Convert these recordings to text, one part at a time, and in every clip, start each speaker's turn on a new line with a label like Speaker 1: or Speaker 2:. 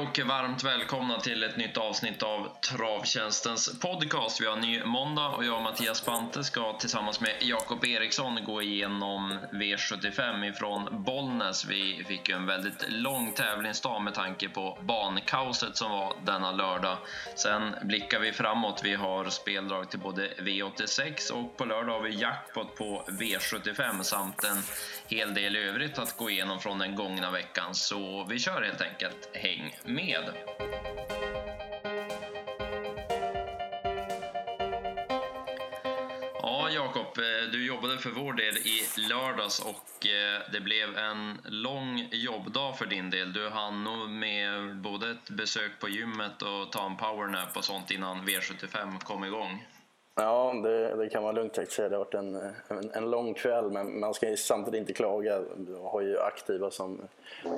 Speaker 1: och varmt välkomna till ett nytt avsnitt av Travtjänstens podcast. Vi har en ny måndag och jag och Mattias Pante ska tillsammans med Jakob Eriksson gå igenom V75 ifrån Bollnäs. Vi fick ju en väldigt lång tävlingsdag med tanke på bankaoset som var denna lördag. Sen blickar vi framåt. Vi har speldrag till både V86 och på lördag har vi jackpot på V75 samt en hel del övrigt att gå igenom från den gångna veckan. Så vi kör helt enkelt. Häng med! Ja, Jakob, eh, du jobbade för vår del i lördags och eh, det blev en lång jobbdag för din del. Du hann nog med både ett besök på gymmet och ta en powernap och sånt innan V75 kom igång.
Speaker 2: Ja, det, det, kan man lugnt sagt säga. Det har varit en, en, en, lång kväll, men man ska ju samtidigt inte klaga. Vi har ju aktiva som,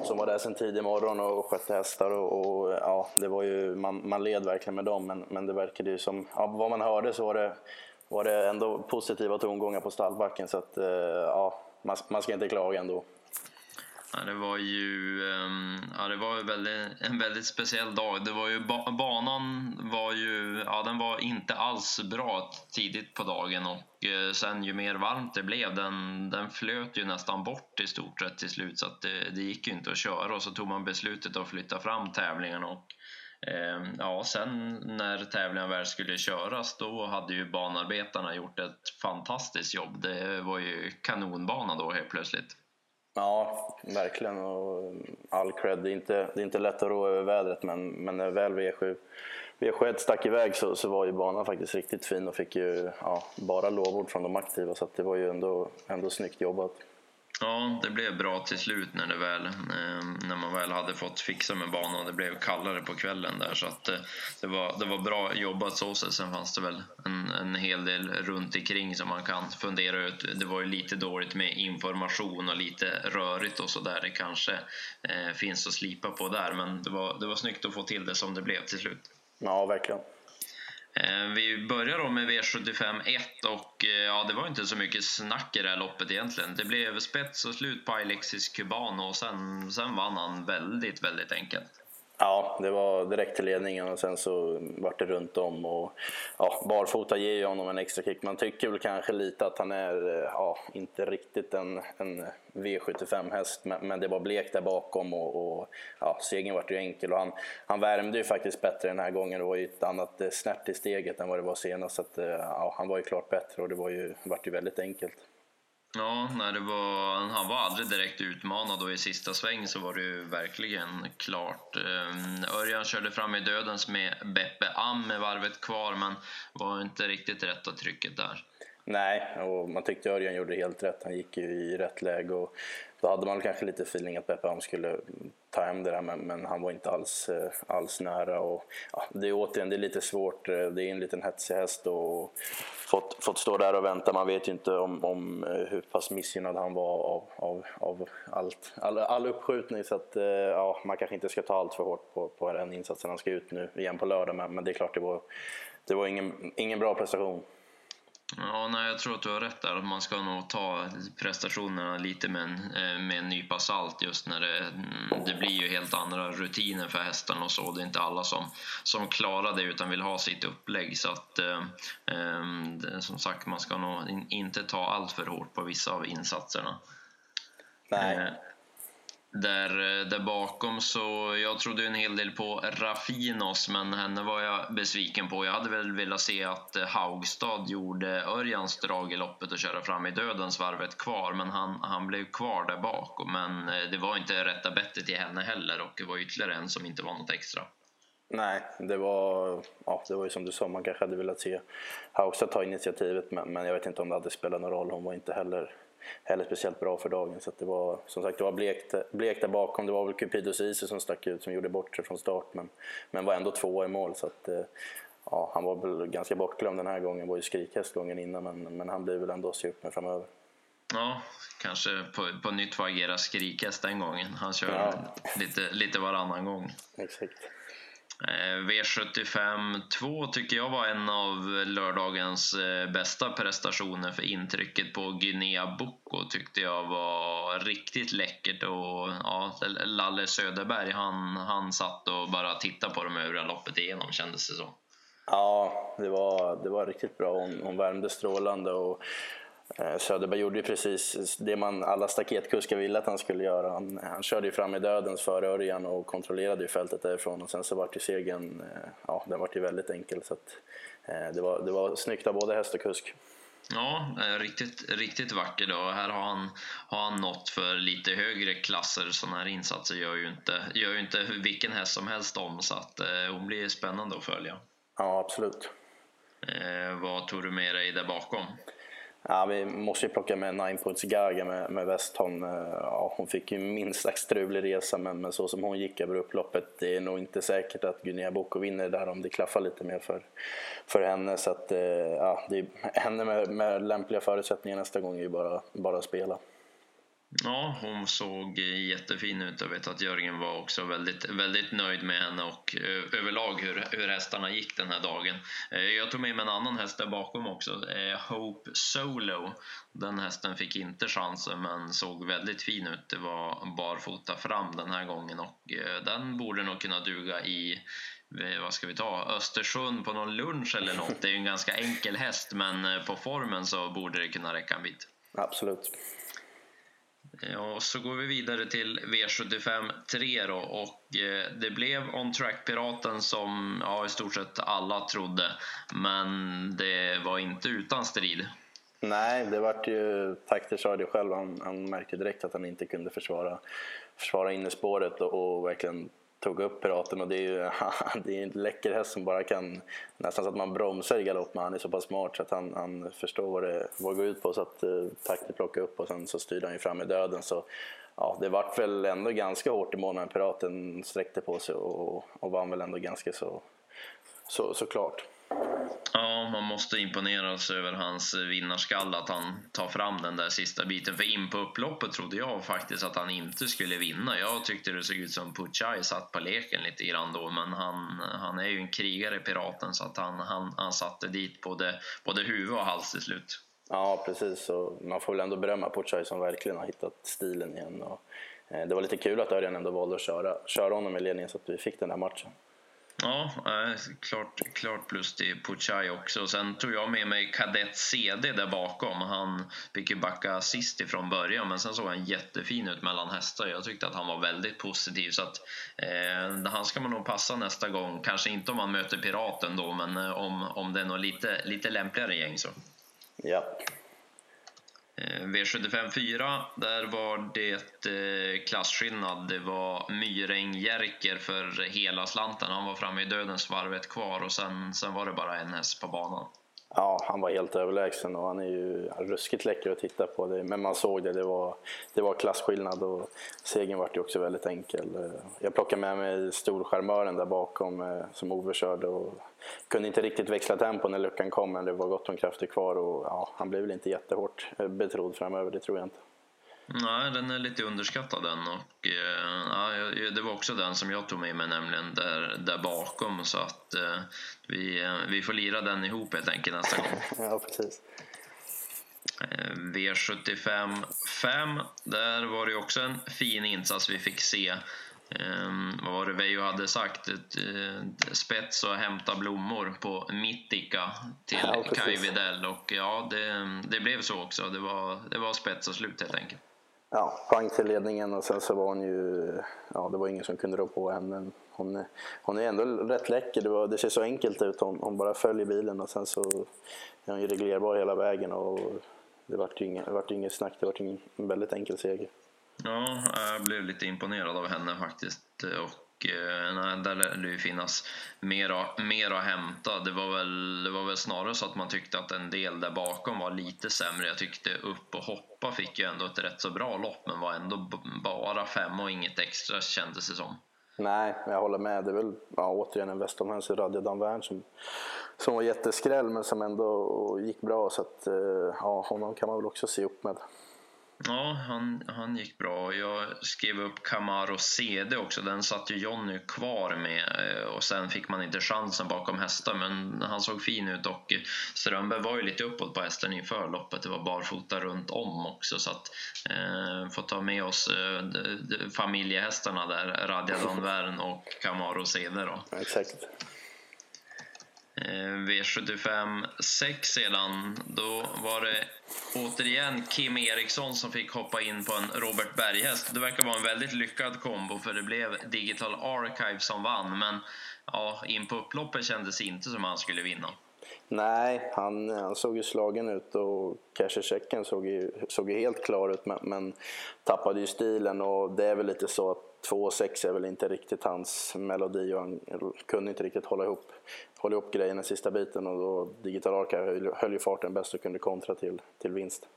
Speaker 2: som var där sen tidig morgon och skötte hästar och, och, ja, det var ju, man, man led verkligen med dem, men, men det verkade ju som, ja, vad man hörde så var det, var det ändå positiva tongångar på stallbacken, så att, eh, ja, man, man ska inte klaga ändå.
Speaker 1: Ja, det var ju ehm, ja, det var väldigt, en väldigt speciell dag. Det var ju, banan var ju, ja, den var inte alls bra tidigt på dagen och eh, sen ju mer varmt det blev, den, den flöt ju nästan bort i stort sett till slut så att det, det gick ju inte att köra och så tog man beslutet att flytta fram tävlingen och ehm, Ja, sen när tävlingen väl skulle köras då hade ju banarbetarna gjort ett fantastiskt jobb. Det var ju kanonbana då helt plötsligt.
Speaker 2: Ja, verkligen. Och eh, all cred. Det är inte, det är inte lätt att rå över vädret, men, men när väl V7, V7 stack iväg så, så var ju banan faktiskt riktigt fin och fick ju ja, bara lovord från de aktiva. Så det var ju ändå, ändå snyggt jobbat.
Speaker 1: Ja, det blev bra till slut när, det väl, eh, när man väl hade fått fixa med banan. Det blev kallare på kvällen där så att eh, det, var, det var bra jobbat så sett. Sen fanns det väl en, en hel del runt omkring som man kan fundera ut. Det var ju lite dåligt med information och lite rörigt och så där. Det kanske eh, finns att slipa på där men det var, det var snyggt att få till det som det blev till slut.
Speaker 2: Ja, verkligen.
Speaker 1: Eh, vi börjar då med V75 1 och eh, ja, det var inte så mycket snack i det här loppet egentligen. Det blev spets och slut på Alexis Cubano och sen, sen vann han väldigt, väldigt enkelt.
Speaker 2: Ja, det var direkt till ledningen och sen så vart det runt om och ja, barfota ger ju honom en extra kick. Man tycker väl kanske lite att han är, eh, ja, inte riktigt en, en V75-häst, men, men, det var blekt där bakom och, och ja, segern vart ju enkel och han, han värmde ju faktiskt bättre den här gången. Det var ju ett annat eh, snärt i steget än vad det var senast, så att, eh, ja, han var ju klart bättre och det var ju, vart ju väldigt enkelt.
Speaker 1: Ja, när det var, han var aldrig direkt utmanad och i sista sväng så var det ju verkligen klart. Ehm, Örjan körde fram i dödens med Beppe Am med varvet kvar men var inte riktigt rätt av trycket där.
Speaker 2: Nej, och man tyckte Örjan gjorde helt rätt. Han gick ju i rätt läge och då hade man kanske lite feeling att Beppe Am skulle ta hem det där men, men, han var inte alls, eh, alls nära. Och, ja, det är återigen det är lite svårt, eh, det är en liten hetsig häst och fått, fått stå där och vänta. Man vet ju inte om, om eh, hur pass missgynnad han var av, av, av allt, all, all uppskjutning så att ja, man kanske inte ska ta allt för hårt på, på den insatsen. Han ska ut nu igen på lördag men, men det är klart det var, det var ingen, ingen bra prestation.
Speaker 1: Ja, nej, jag tror att du har rätt där. Man ska nog ta prestationerna lite med en, eh, med en nypa salt just när det, mm, det blir ju helt andra rutiner för hästarna och så. Det är inte alla som, som klarar det utan vill ha sitt upplägg. Så att, eh, eh som sagt, man ska nog inte ta allt för hårt på vissa av insatserna.
Speaker 2: Nej.
Speaker 1: Där, eh, där bakom så jag trodde en hel del på Rafinos men henne var jag besviken på. Jag hade väl velat se att eh, Haugstad gjorde Örjans drag i loppet och köra fram i dödens varvet kvar men han, han blev kvar där bak. Men eh, det var inte rätta bettet till henne heller och det var ytterligare en som inte var något extra.
Speaker 2: Nej, det var, ja, det var ju som du sa, man kanske hade velat se Haugstad ta initiativet men, men jag vet inte om det hade spelat någon roll. Hon var inte heller heller speciellt bra för dagen. Så det var som sagt det var blekt, blekt där bakom. Det var väl Cupido Ceesay som stack ut som gjorde bort sig från start men, men var ändå tvåa i mål. Så att, eh, ja, han var väl ganska bortglömd den här gången. var ju skrikhäst gången innan men, men han blir väl ändå att se upp med framöver.
Speaker 1: Ja, kanske på, på nytt får agera skrikhäst den gången. Han kör ja. lite, lite varannan gång.
Speaker 2: Exakt.
Speaker 1: Eh, V75 2 tycker jag var en av lördagens eh, bästa prestationer för intrycket på Guinea Boko tyckte jag var riktigt läckert och ja, Lalle Söderberg han, han satt och bara tittade på dem övriga loppet igenom kändes det som.
Speaker 2: Ja, det var, det var riktigt bra. Hon, hon värmde strålande och Söderberg gjorde ju precis det man alla staketkuskar ville att han skulle göra. Han, han körde ju fram i dödens före Örjan och kontrollerade ju fältet därifrån och sen så vart ju segern, eh, ja den vart ju väldigt enkel så att eh, det var, det var snyggt av både häst och kusk.
Speaker 1: Ja, riktigt, riktigt vacker då. Här har han, har han nått för lite högre klasser. Sådana här insatser gör ju inte, gör ju inte vilken häst som helst om så att eh, hon blir spännande att följa.
Speaker 2: Ja, absolut.
Speaker 1: Eh, vad tog du med dig där bakom?
Speaker 2: Ja, vi måste ju plocka med Nine Points Gaga med, med Westholm. Eh, ja, hon fick ju minst sagt strulig resa, men, men så som hon gick över upploppet, det är nog inte säkert att Guinea Boko vinner där om det klaffar lite mer för, för henne. Så att, eh, ja, det är, henne med, med lämpliga förutsättningar nästa gång är ju bara, bara att spela.
Speaker 1: Ja, hon såg jättefin ut. Jag vet att Jörgen var också väldigt, väldigt nöjd med henne och eh, överlag hur, hur hästarna gick den här dagen. Eh, jag tog med mig en annan häst där bakom också, eh, Hope Solo. Den hästen fick inte chansen men såg väldigt fin ut. Det var barfota fram den här gången och den borde nog kunna duga i vad ska vi ta, Östersund på någon lunch eller något. Det är ju en ganska enkel häst men på formen så borde det kunna räcka en bit.
Speaker 2: Absolut.
Speaker 1: Eh, ja, så går vi vidare till V75 3 då och eh, det blev On Track Piraten som ja, i stort sett alla trodde, men det var inte utan strid.
Speaker 2: Nej, det vart ju, Takter sa det själv, han, han märkte direkt att han inte kunde försvara, försvara innespåret och, och verkligen tog upp Piraten och det är ju det är en läcker häst som bara kan nästan så att man bromsar i galopp men han är så pass smart så att han, han förstår vad det, vad det går ut på så att eh, takten plockar upp och sen så styrde han ju fram i döden så ja, det vart väl ändå ganska hårt i mål när Piraten sträckte på sig och, och vann väl ändå ganska så, så, så klart.
Speaker 1: Ja, man måste imponeras över hans vinnarskalle, att han tar fram den där sista biten. För in på upploppet trodde jag faktiskt att han inte skulle vinna. Jag tyckte det såg ut som Puchai satt på leken lite grann då, men han, han är ju en krigare, Piraten, så att han, han, han satte dit både, både huvud och hals till slut.
Speaker 2: Ja, precis. Och man får väl ändå berömma Puchai som verkligen har hittat stilen igen. Och, eh, det var lite kul att Örjan ändå valde att köra, köra honom i ledningen så att vi fick den där matchen.
Speaker 1: Ja, eh, klart, klart plus till Puchai också. Sen tog jag med mig Kadett CD där bakom. Han fick ju backa sist ifrån början, men sen såg han jättefin ut mellan hästar. Jag tyckte att han var väldigt positiv, så att eh, han ska man nog passa nästa gång. Kanske inte om man möter Piraten då, men eh, om, om det är något lite, lite lämpligare gäng så.
Speaker 2: Ja,
Speaker 1: Eh, V75 4, där var det eh, klasskillnad. Det var Myräng Jerker för hela slanten. Han var framme i dödens varvet kvar och sen, sen var det bara en häst på banan.
Speaker 2: Ja, han var helt överlägsen och han är ju ruskigt läcker att titta på. Det, men man såg det, det var, det var klasskillnad och segern vart ju också väldigt enkel. Jag plockade med mig storskärmören där bakom eh, som Ove körde och kunde inte riktigt växla tempo när luckan kom men det var gott om krafter kvar och ja, han blev väl inte jättehårt eh, betrodd framöver, det tror jag inte.
Speaker 1: Nej, den är lite underskattad den och eh, ja, det var också den som jag tog med mig nämligen där, där bakom så att eh, vi, eh, vi får lira den ihop helt enkelt nästa gång.
Speaker 2: ja, precis.
Speaker 1: Eh, V75 5, där var det också en fin insats vi fick se. Um, vad var det Veijo hade sagt? Ett, uh, spets och hämta blommor på Mittika till ja, Kaj Widell och ja, det, det blev så också. Det var, det var spets och slut helt enkelt
Speaker 2: ja, pang till ledningen och sen så var hon ju, ja det var ingen som kunde rå på henne. Hon, hon är ändå rätt läcker, det, var, det ser så enkelt ut. Hon, hon bara följer bilen och sen så är hon ju reglerbar hela vägen och det vart ju inget, vart inget snack, det vart en väldigt enkel seger.
Speaker 1: Ja, jag blev lite imponerad av henne faktiskt. Och Eh, nej, där lär det ju finnas mer, mer att hämta. Det var, väl, det var väl snarare så att man tyckte att en del där bakom var lite sämre. Jag tyckte upp och hoppa fick ju ändå ett rätt så bra lopp men var ändå bara fem och inget extra kändes det som.
Speaker 2: Nej, jag håller med. Det är väl ja, återigen en västomhäns i Radio Danvern som, som var jätteskräll men som ändå gick bra. Så att, eh, ja, honom kan man väl också se upp med.
Speaker 1: Ja, han, han gick bra. Jag skrev upp Camaro CD också. Den satt ju Jonny kvar med eh, och sen fick man inte chansen bakom hästar men han såg fin ut och Strömberg var ju lite uppåt på hästen inför loppet. Det var barfota runt om också så att eh, får ta med oss eh, familjehästarna där, Radja Danvern och Camaro CD då.
Speaker 2: Exakt.
Speaker 1: Eh, V75 6 sedan, då var det återigen Kim Eriksson som fick hoppa in på en Robert Berghäst. Det verkar vara en väldigt lyckad kombo för det blev Digital Archive som vann. Men ja, in på upploppet kändes det inte som han skulle vinna.
Speaker 2: Nej, han, han såg ju slagen ut och casherchecken såg ju, såg ju helt klar ut men, men tappade ju stilen och det är väl lite så att 2,6 är väl inte riktigt hans melodi och han kunde inte riktigt hålla ihop, hålla ihop grejerna sista biten och då Digital Archive höll, höll ju farten bäst och kunde kontra till, till vinst.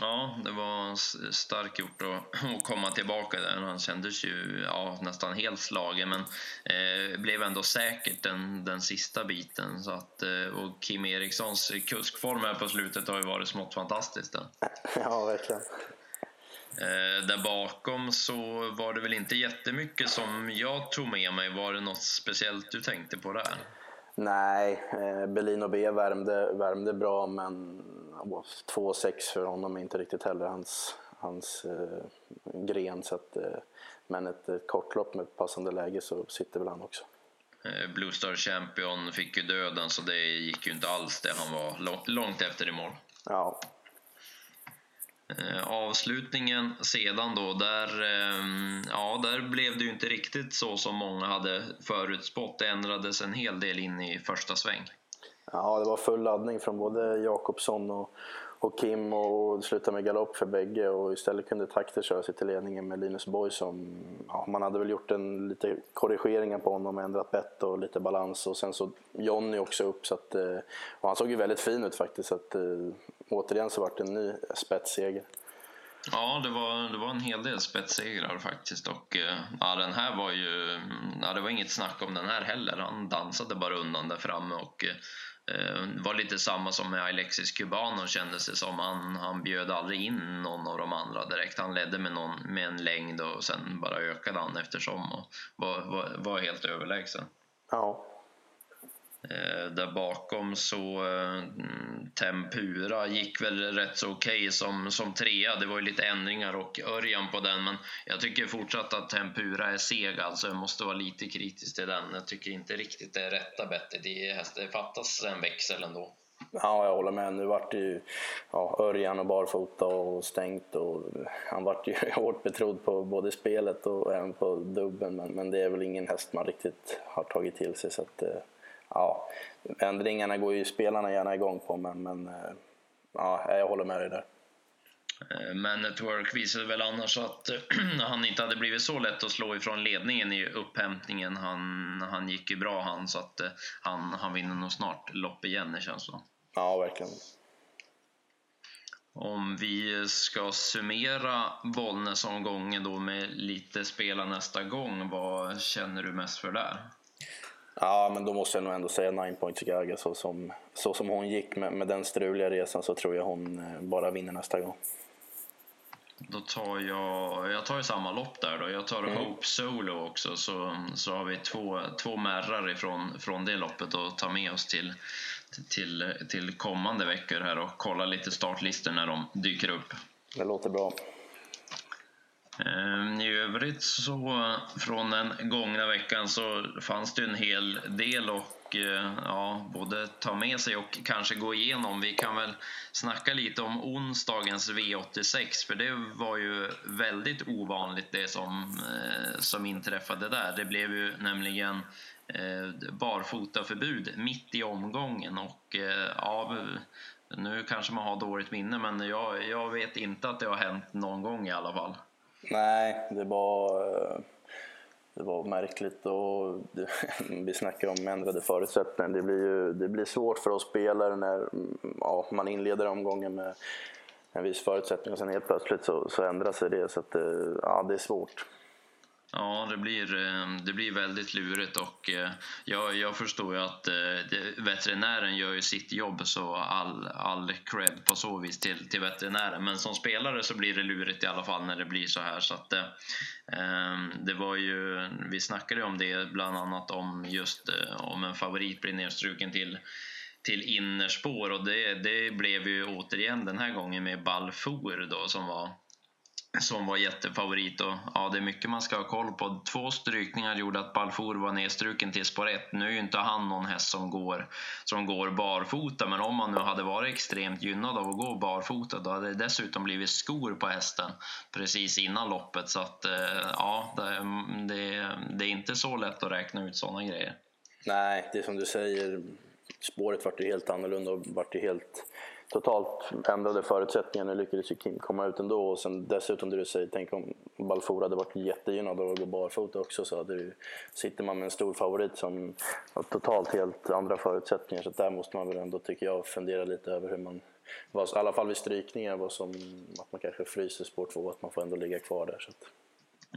Speaker 1: Ja, det var starkt gjort att komma tillbaka där. Han kändes ju ja, nästan helt slagen men eh, blev ändå säkert den, den sista biten. Så att, eh, och Kim Erikssons kuskform här på slutet har ju varit smått fantastisk.
Speaker 2: Ja, verkligen.
Speaker 1: Eh, där bakom så var det väl inte jättemycket som jag tog med mig. Var det något speciellt du tänkte på där?
Speaker 2: Nej, eh, Berlin och B värmde, värmde bra men 2-6 för honom är inte riktigt heller hans, hans eh, gren. Så att, eh, men ett, ett kortlopp med passande läge så sitter väl han också.
Speaker 1: Eh, Blue Star Champion fick ju döden så det gick ju inte alls det. Han var långt efter i mål.
Speaker 2: Ja,
Speaker 1: Eh, avslutningen sedan då, där, ehm, ja, där blev det ju inte riktigt så som många hade förutspått. Det ändrades en hel del in i första sväng.
Speaker 2: Ja, det var full laddning från både Jakobsson och, och Kim och det slutade med galopp för bägge och istället kunde Takter köra sig till ledningen med Linus Borg som, ja, man hade väl gjort en lite korrigeringar på honom, ändrat bett och lite balans och sen så Jonny också upp så att, eh, och han såg ju väldigt fin ut faktiskt så att eh, återigen så vart det en ny spetsseger.
Speaker 1: Ja, det var, det var en hel del spetssegrar faktiskt och eh, ja, den här var ju, mm, ja, det var inget snack om den här heller. Han dansade bara undan där framme och det var lite samma som med Alexis Cubano kändes det som. Han, han bjöd aldrig in någon av de andra direkt. Han ledde med, någon, med en längd och sen bara ökade han eftersom och var, var, var helt överlägsen.
Speaker 2: Ja.
Speaker 1: Eh, där bakom så eh, Tempura gick väl rätt så okej okay som, som trea. Det var ju lite ändringar och Örjan på den men jag tycker fortsatt att Tempura är seg alltså. Jag måste vara lite kritisk till den. Jag tycker inte riktigt det är rätta bettet i hästen. Det fattas en växel ändå.
Speaker 2: Ja, jag håller med. Nu vart det ju ja, Örjan och barfota och stängt och han vart ju hårt betrodd på både spelet och även på dubben men, men det är väl ingen häst man riktigt har tagit till sig så att eh, ja, ändringarna går ju spelarna gärna igång på men, men eh, ja, jag håller med dig där.
Speaker 1: Eh, men Network visade väl annars att han inte hade blivit så lätt att slå ifrån ledningen i upphämtningen. Han, han gick ju bra han, så att eh, han, han vinner nog snart lopp igen, det känns så.
Speaker 2: Ja, verkligen.
Speaker 1: Om vi ska summera Bollnäs-omgången då med lite spela nästa gång, vad känner du mest för där?
Speaker 2: Ja, men då måste jag nog ändå säga Nine Point Chicago. Så som, så som hon gick med, med den struliga resan så tror jag hon eh, bara vinner nästa gång.
Speaker 1: Då tar jag, jag tar ju samma lopp där då. Jag tar mm. Hope Solo också så, så har vi två, två märrar ifrån, från det loppet att ta med oss till, till, till kommande veckor här och kolla lite startlistor när de dyker upp.
Speaker 2: Det låter bra.
Speaker 1: Ehm, I övrigt så från den gångna veckan så fanns det en hel del och eh, ja, både ta med sig och kanske gå igenom. Vi kan väl snacka lite om onsdagens V86 för det var ju väldigt ovanligt det som, eh, som inträffade där. Det blev ju nämligen eh, barfotaförbud mitt i omgången och ja, nu kanske man har dåligt minne men jag, jag vet inte att det har hänt någon gång i alla fall.
Speaker 2: Nej, det var, eh, det var märkligt och det, vi snackar om ändrade förutsättningar. Det blir, ju, det blir svårt för oss spelare när mm, ja, man inleder omgången med en viss förutsättning och sen helt plötsligt så, så ändrar sig det. Så att, eh, ja, det är svårt.
Speaker 1: Ja, det blir, eh, det blir väldigt lurigt och eh, jag, jag förstår ju att eh, veterinären gör ju sitt jobb så all, all cred på så vis till, till veterinären. Men som spelare så blir det lurigt i alla fall när det blir så här. Så att, ehm, det var ju, vi snackade om det bland annat om just om en favorit blir nedstruken till till innerspår och det, det blev ju återigen den här gången med Balfour då som var som var jättefavorit. Och, ja, det är mycket man ska ha koll på. Två strykningar gjorde att Balfour var nedstruken till spår 1. Nu är ju inte han någon häst som går, som går barfota, men om han nu hade varit extremt gynnad av att gå barfota, då hade det dessutom blivit skor på hästen precis innan loppet. Så att, eh, ja, det, det, det är inte så lätt att räkna ut sådana grejer.
Speaker 2: Nej, det är som du säger, spåret vart ju helt annorlunda och vart ju helt totalt ändrade förutsättningar. Nu lyckades ju Kim komma ut ändå och sen dessutom det du säger, tänk om Balfour hade varit jättegynnad av att gå barfota också så hade du, sitter man med en stor favorit som har totalt helt andra förutsättningar så där måste man väl ändå, tycker jag, fundera lite över hur man, i alla fall vid strykningar, vad som, att man kanske fryser spår 2, att man får ändå ligga kvar där. Så att.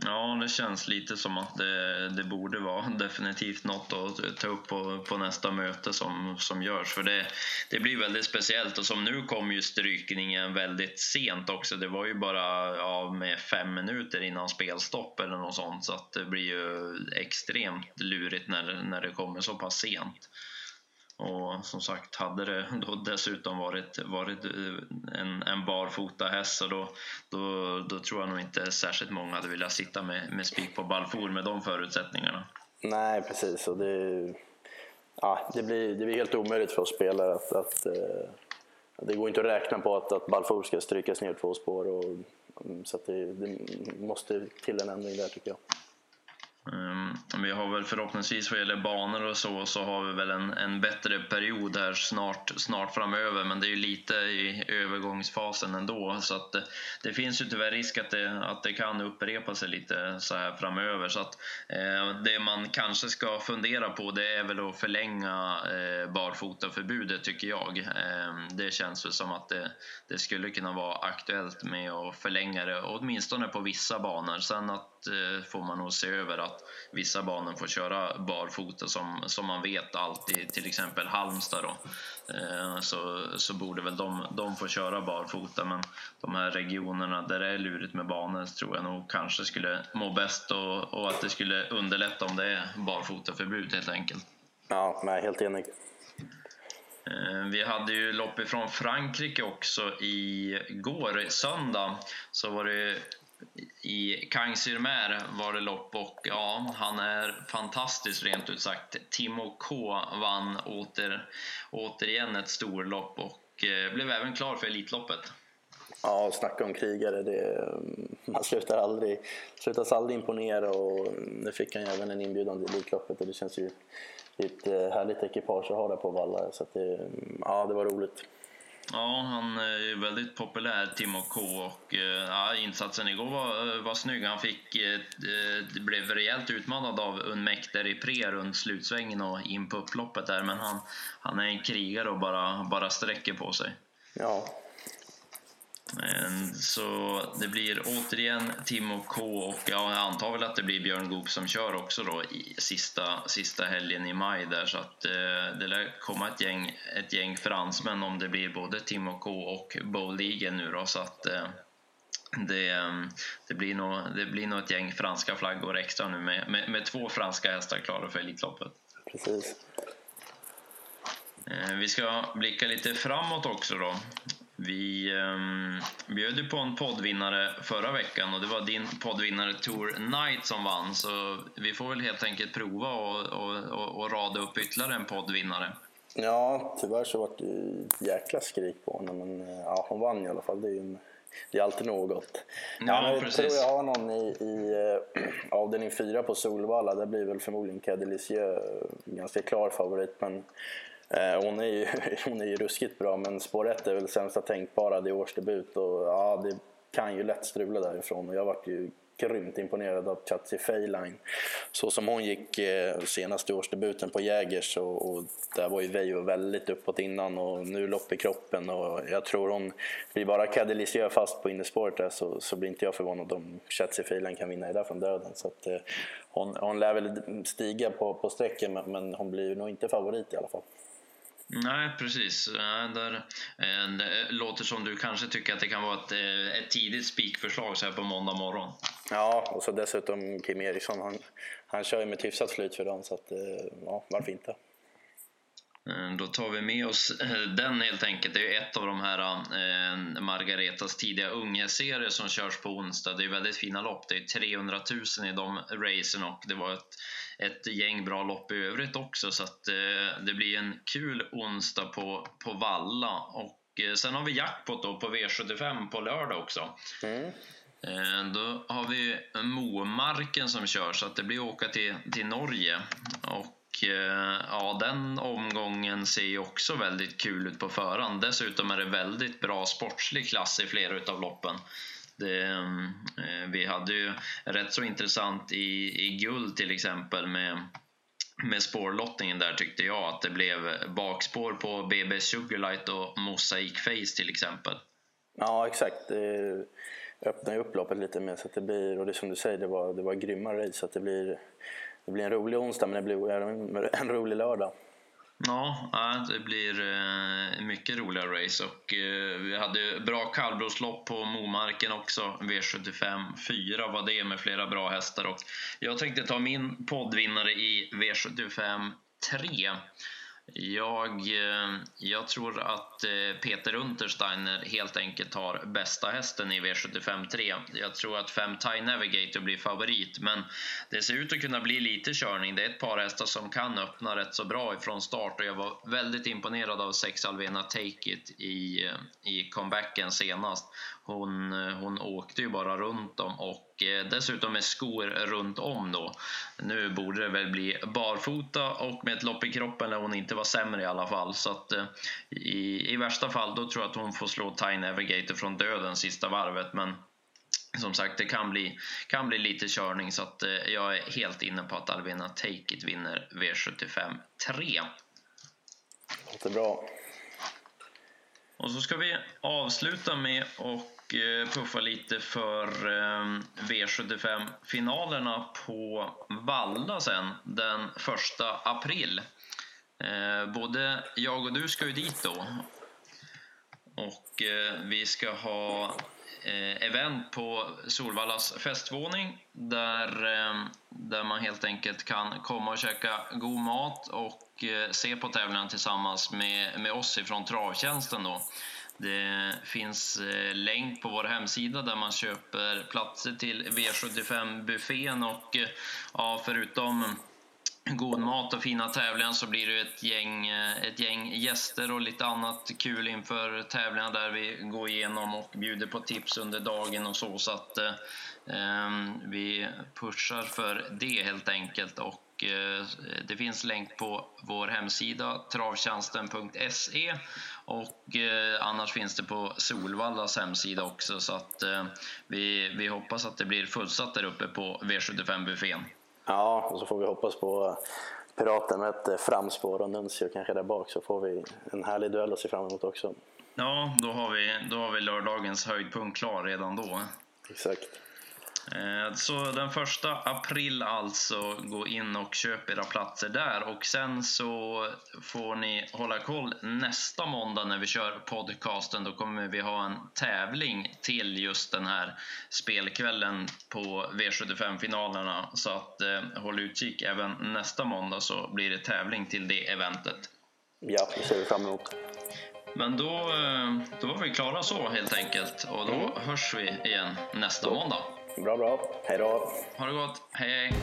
Speaker 1: Ja, det känns lite som att det, det, borde vara definitivt något att ta upp på, på nästa möte som, som görs. För det, det blir väldigt speciellt och som nu kom ju strykningen väldigt sent också. Det var ju bara ja, med fem minuter innan spelstopp eller något sånt så att det blir ju extremt lurigt när, när det kommer så pass sent. Och som sagt, hade det då dessutom varit, varit eh, en, en barfota häst så då, då, då tror jag nog inte särskilt många hade velat sitta med, med spik på Balfour med de förutsättningarna.
Speaker 2: Nej, precis. Och det, ja, det, blir, det blir helt omöjligt för oss spelare att, att eh, det går inte att räkna på att, att Balfour ska strykas ner två spår. Och, mm, så det, det måste till en ändring där tycker jag.
Speaker 1: Um, vi har väl förhoppningsvis vad gäller banor och så, så har vi väl en, en bättre period här snart, snart framöver, men det är ju lite i övergångsfasen ändå, så att det, det finns ju tyvärr risk att det, att det kan upprepa sig lite så här framöver. Så att eh, det man kanske ska fundera på, det är väl att förlänga eh, barfotaförbudet tycker jag. Eh, det känns väl som att det, det skulle kunna vara aktuellt med att förlänga det, åtminstone på vissa banor. Sen att får man nog se över att vissa banor får köra barfota som, som man vet alltid, till exempel Halmstad då. Eh, så, så borde väl de, de få köra barfota men de här regionerna där det är lurigt med banor tror jag nog kanske skulle må bäst och, och att det skulle underlätta om det är barfotaförbud helt enkelt.
Speaker 2: Ja, jag är helt enig.
Speaker 1: Eh, vi hade ju lopp ifrån Frankrike också igår, söndag, så var det i Kang-sur-Mer var det lopp och ja, han är fantastisk rent ut sagt. Timo K vann åter, återigen ett storlopp och eh, blev även klar för Elitloppet.
Speaker 2: Ja, snacka om krigare. Det, mm, man slutar aldrig, slutas aldrig imponera och mm, nu fick han ju även en inbjudan till Elitloppet och det känns ju ett eh, härligt ekipage att ha där på Valla. Så det, mm, ja, det var roligt.
Speaker 1: Ja, han eh, är väldigt populär, Timo K. Och, eh, ja, insatsen igår var, eh, var snygg. Han fick, eh, blev rejält utmanad av Unmekter i pre runt slutsvängen och in på upploppet där. Men han, han är en krigare och bara, bara sträcker på sig.
Speaker 2: Ja,
Speaker 1: så det blir återigen Timo K och jag antar väl att det blir Björn Goop som kör också då i sista, sista helgen i maj där så att eh, det lär komma ett gäng, ett gäng fransmän om det blir både Timo K och Eagle nu då så att eh, det, det, blir nog, det blir nog ett gäng franska flaggor extra nu med, med, med två franska hästar klara för Elitloppet.
Speaker 2: Precis.
Speaker 1: Eh, vi ska blicka lite framåt också då. Vi um, bjöd ju på en poddvinnare förra veckan och det var din poddvinnare Tour Knight som vann. Så vi får väl helt enkelt prova och, och, och, och rada upp ytterligare en poddvinnare.
Speaker 2: Ja, tyvärr så var det ju jäkla skrik på henne men eh, ja, hon vann i alla fall. Det är ju det är alltid något. Ja, jag precis. tror jag har någon i, i äh, avdelning 4 på Solvalla. Där blir väl förmodligen Cadelissieux ganska klar favorit. Men Eh, Eh, hon är, ju, hon är ju ruskigt bra men spår 1 är väl sämsta tänkbara, det är årsdebut och ja, det kan ju lätt strula därifrån och jag vart ju grymt imponerad av Chatsi Feyline. Så som hon gick eh, senaste årsdebuten på Jägers och, och där var ju Veijo väldigt uppåt innan och nu lopp i kroppen och jag tror hon blir bara Cadelicio fast på innerspåret där så, så blir inte jag förvånad om Chatsi Feyline kan vinna det där från döden. Så att, eh, hon, hon lär väl stiga på, på sträcken men, men hon blir nog inte favorit i alla fall.
Speaker 1: Nej, precis. Där, eh, det eh, låter som du kanske tycker att det kan vara ett, eh, ett tidigt spikförslag så här på måndag morgon.
Speaker 2: Ja, och så dessutom Kim Eriksson. Han, han kör ju med ett hyfsat flyt för dagen, så att, ja, varför inte?
Speaker 1: Eh, då tar vi med oss den helt enkelt. Det är ju ett av de här eh, Margaretas tidiga unghästserier som körs på onsdag. Det är väldigt fina lopp. Det är 300 000 i de racen och det var ett ett gäng bra lopp i övrigt också så att eh, det blir en kul onsdag på, på Valla. Och eh, sen har vi jackpot då på V75 på lördag också. Mm. Eh, då har vi Momarken som kör så att det blir åka till, till Norge. Och eh, Eh, ja, den omgången ser ju också väldigt kul ut på förhand. Dessutom är det väldigt bra sportslig klass i flera utav loppen. Det, eh, vi hade ju rätt så intressant i, i guld till exempel med med spårlottningen där tyckte jag att det blev bakspår på BB Sugarlight och Mosaic Face till exempel.
Speaker 2: Ja exakt, det öppnar ju upp loppet lite mer så att det blir, och det som du säger, det var, det var grymma race så att det blir, det blir en rolig onsdag men det blir en rolig lördag.
Speaker 1: Ja, det blir eh, mycket roliga race och eh, vi hade bra kallblodslopp på Momarken också, V75 4 var det med flera bra hästar och jag tänkte ta min poddvinnare i V75 3 jag, eh, jag tror att eh, Peter Untersteiner helt enkelt har bästa hästen i V75 3. Jag tror att 5 Tie Navigator blir favorit, men det ser ut att kunna bli lite körning. Det är ett par hästar som kan öppna rätt så bra ifrån start och jag var väldigt imponerad av 6 Alvena Take It i, eh, i comebacken senast. Hon, hon åkte ju bara runt dem och eh, dessutom med skor runt om då. Nu borde det väl bli barfota och med ett lopp i kroppen lär hon inte vara sämre i alla fall. Så att eh, i, i värsta fall då tror jag att hon får slå Tie Navigator från döden sista varvet. Men som sagt, det kan bli, kan bli lite körning så att eh, jag är helt inne på att Alvena Take It vinner V75 3.
Speaker 2: Låter bra.
Speaker 1: Och så ska vi avsluta med och eh, puffa lite för ehm, V75-finalerna på Valla sen den 1 april. Eh, både jag och du ska ju dit då. Och eh, vi ska ha event på Solvallas festvåning där, ehm, där man helt enkelt kan komma och käka god mat och se på tävlingen tillsammans med, med oss ifrån Travtjänsten. Då. Det finns eh, länk på vår hemsida där man köper platser till V75-buffén och eh, ja, förutom god mat och fina tävlingar så blir det ett gäng, eh, ett gäng gäster och lite annat kul inför tävlingarna där vi går igenom och bjuder på tips under dagen och så. Så att eh, ehm, vi pushar för det helt enkelt. Och det finns länk på vår hemsida travtjänsten.se och eh, annars finns det på Solvallas hemsida också så att eh, vi, vi hoppas att det blir fullsatt där uppe på V75-buffén.
Speaker 2: Ja, och så får vi hoppas på Piraten med ett framspår och Nuncio kanske där bak så får vi en härlig duell att se fram emot också.
Speaker 1: Ja, då har vi, då har vi lördagens höjdpunkt klar redan då.
Speaker 2: Exakt.
Speaker 1: Eh, så den första april alltså, gå in och köp era platser där och sen så får ni hålla koll nästa måndag när vi kör podcasten. Då kommer vi ha en tävling till just den här spelkvällen på V75-finalerna. Så att eh, håll utkik även nästa måndag så blir det tävling till det eventet.
Speaker 2: Ja, det ser vi fram emot.
Speaker 1: Men då, eh, då var vi klara så helt enkelt och då mm. hörs vi igen nästa måndag.
Speaker 2: Bra, bra. Hej då.
Speaker 1: Ha det gott. Hej, hej.